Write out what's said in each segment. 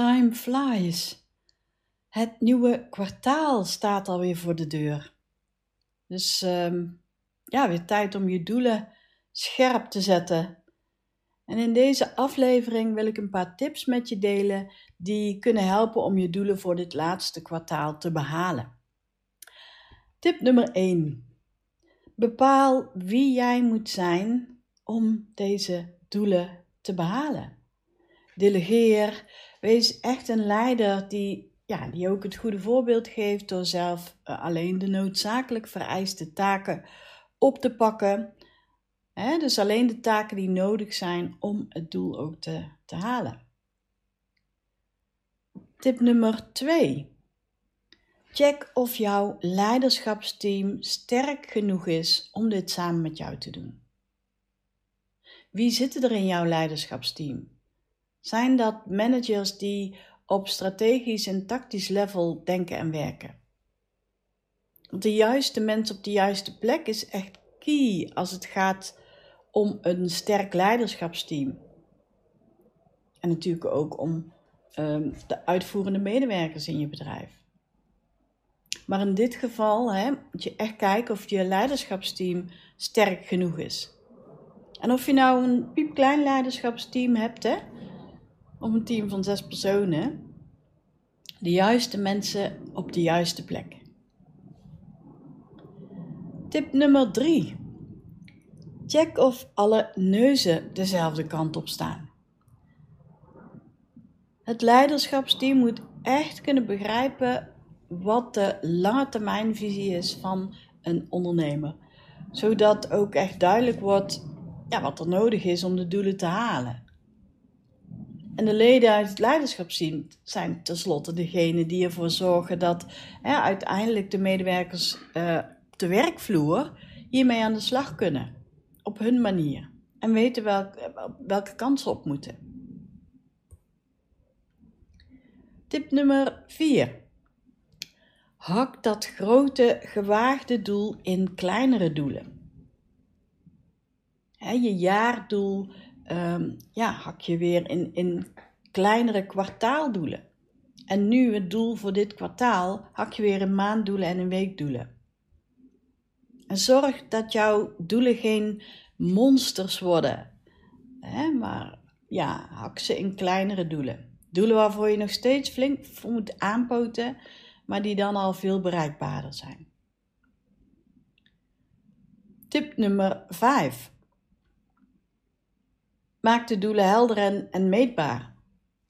Time flies. Het nieuwe kwartaal staat alweer voor de deur. Dus ehm, ja, weer tijd om je doelen scherp te zetten. En in deze aflevering wil ik een paar tips met je delen die kunnen helpen om je doelen voor dit laatste kwartaal te behalen. Tip nummer 1. Bepaal wie jij moet zijn om deze doelen te behalen. Delegeer. Wees echt een leider die ja, die ook het goede voorbeeld geeft door zelf eh, alleen de noodzakelijk vereiste taken op te pakken. dus alleen de taken die nodig zijn om het doel ook te, te halen. Tip nummer 2. Check of jouw leiderschapsteam sterk genoeg is om dit samen met jou te doen. Wie zitten er in jouw leiderschapsteam? Zijn dat managers die op strategisch en tactisch level denken en werken. De juiste mens op de juiste plek is echt key als het gaat om een sterk leiderschapsteam. En natuurlijk ook om um, de uitvoerende medewerkers in je bedrijf. Maar in dit geval hè, moet je echt kijken of je leiderschapsteam sterk genoeg is. En of je nou een piepklein leiderschapsteam hebt, hè, of een team van zes personen. De juiste mensen op de juiste plek. Tip nummer 3. Check of alle neuzen dezelfde kant op staan. Het leiderschapsteam moet echt kunnen begrijpen wat de lange termijnvisie is van een ondernemer. Zodat ook echt duidelijk wordt ja, wat er nodig is om de doelen te halen. En de leden uit het leiderschapsteam zijn tenslotte degene die ervoor zorgen dat uiteindelijk de medewerkers op de werkvloer hiermee aan de slag kunnen. Op hun manier. En weten welk, welke kansen op moeten. Tip nummer 4. Hak dat grote gewaagde doel in kleinere doelen. je jaardoel um, ja, hak je weer in, in kleinere kwartaaldoelen. En nu het doel voor dit kwartaal hak je weer in maanddoelen en in weekdoelen. En zorg dat jouw doelen geen monsters worden, hè, maar ja, hak ze in kleinere doelen. Doelen waarvoor je nog steeds flink moet aanpoten, maar die dan al veel bereikbaarder zijn. Tip nummer 5. Maak de doelen helder en, meetbaar.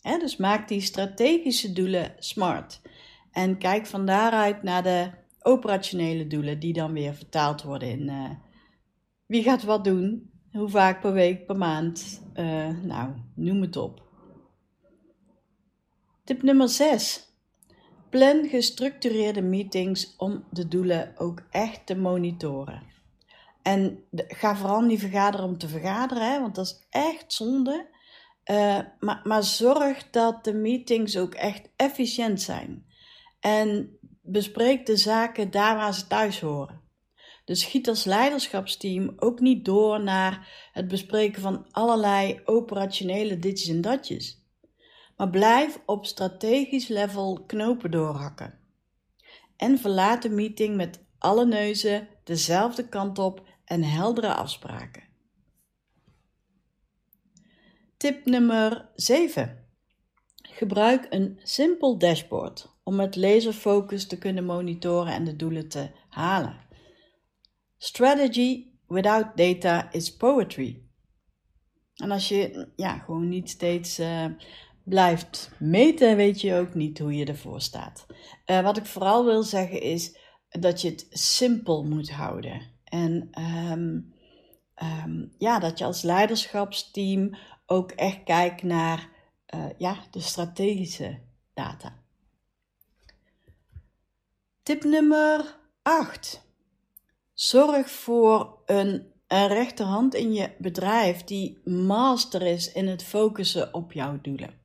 dus maak die strategische doelen smart. En kijk van daaruit naar de operationele doelen, die dan weer vertaald worden in uh, wie gaat wat doen, hoe vaak per week, per maand. Uh, nou, noem het op. Tip nummer 6. Plan gestructureerde meetings om de doelen ook echt te monitoren. En ga vooral niet vergaderen om te vergaderen, hè, want dat is echt zonde. Uh, maar, maar zorg dat de meetings ook echt efficiënt zijn. En bespreek de zaken daar waar ze thuis horen. Dus schiet als leiderschapsteam ook niet door naar het bespreken van allerlei operationele ditjes en datjes. Maar blijf op strategisch level knopen doorhakken. En verlaat de meeting met alle neuzen dezelfde kant op en heldere afspraken. Tip nummer 7. Gebruik een simpel dashboard om met laserfocus te kunnen monitoren en de doelen te halen. Strategy without data is poetry. En als je ja, gewoon niet steeds uh, blijft meten, weet je ook niet hoe je ervoor staat. Uh, wat ik vooral wil zeggen is dat je het simpel moet houden. En um, um, ja, dat je als leiderschapsteam ook echt kijk naar uh, ja, de strategische data. Tip nummer 8. Zorg voor een, een rechterhand in je bedrijf die master is in het focussen op jouw doelen.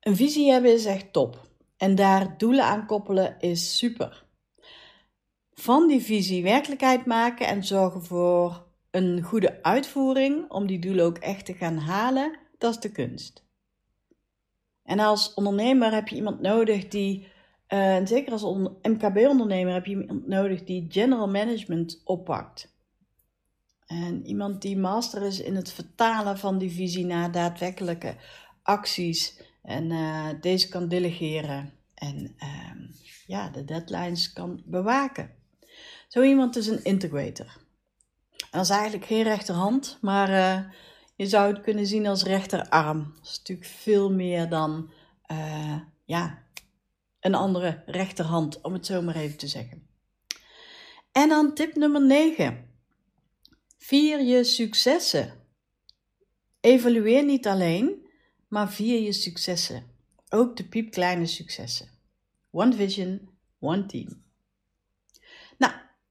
Een visie hebben is echt top. En daar doelen aan koppelen is super. Van die visie werkelijkheid maken en zorgen voor een goede uitvoering om die doelen ook echt te gaan halen, dat is de kunst. En als ondernemer heb je iemand nodig die, uh, en zeker als MKB-ondernemer heb je iemand nodig die general management oppakt. En iemand die master is in het vertalen van die visie naar daadwerkelijke acties en uh, deze kan delegeren en uh, ja, de deadlines kan bewaken. Zo iemand is een integrator. dat is eigenlijk geen rechterhand, maar uh, je zou het kunnen zien als rechterarm. Dat is natuurlijk veel meer dan uh, ja, een andere rechterhand, om het zo maar even te zeggen. En dan tip nummer 9. Vier je successen. Evalueer niet alleen, maar vier je successen. Ook de piepkleine successen. One vision, one team.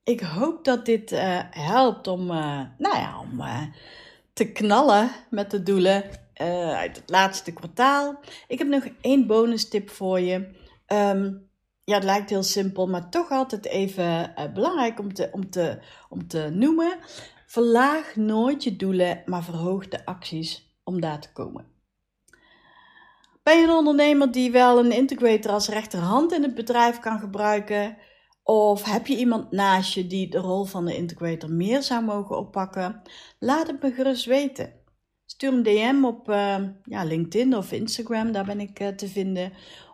Ik hoop dat dit uh, helpt om, uh, nou ja, om uh, te knallen met de doelen uit het laatste kwartaal. Ik heb nog één bonus tip voor je. Um, ja, het lijkt heel simpel, maar toch altijd even belangrijk om te, om, te, om te noemen. Verlaag nooit je doelen, maar verhoog de acties om daar te komen. Ben je een ondernemer die wel een integrator als rechterhand in het bedrijf kan gebruiken? Of heb je iemand naast je die de rol van de integrator meer zou mogen oppakken? Laat het me gerust weten. Stuur een DM op uh, ja, LinkedIn of Instagram, daar ben ik uh, te vinden.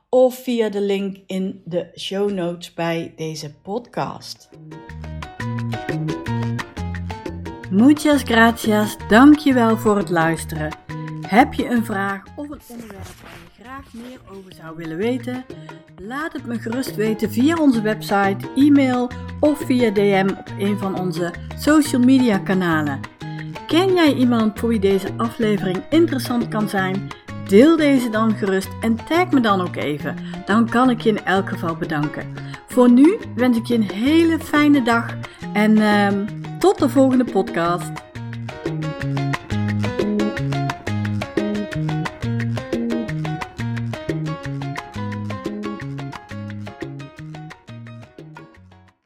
Of via de link in de show notes bij deze podcast. Muchas gracias, dankjewel voor het luisteren. Heb je een vraag of een onderwerp waar je graag meer over zou willen weten? Laat het me gerust weten via onze website, e-mail of via DM op een van onze social media kanalen. Ken jij iemand voor wie deze aflevering interessant kan zijn? Deel deze dan gerust en tag me dan ook even. Dan kan ik je in elk geval bedanken. Voor nu wens ik je een hele fijne dag en uh, tot de volgende podcast.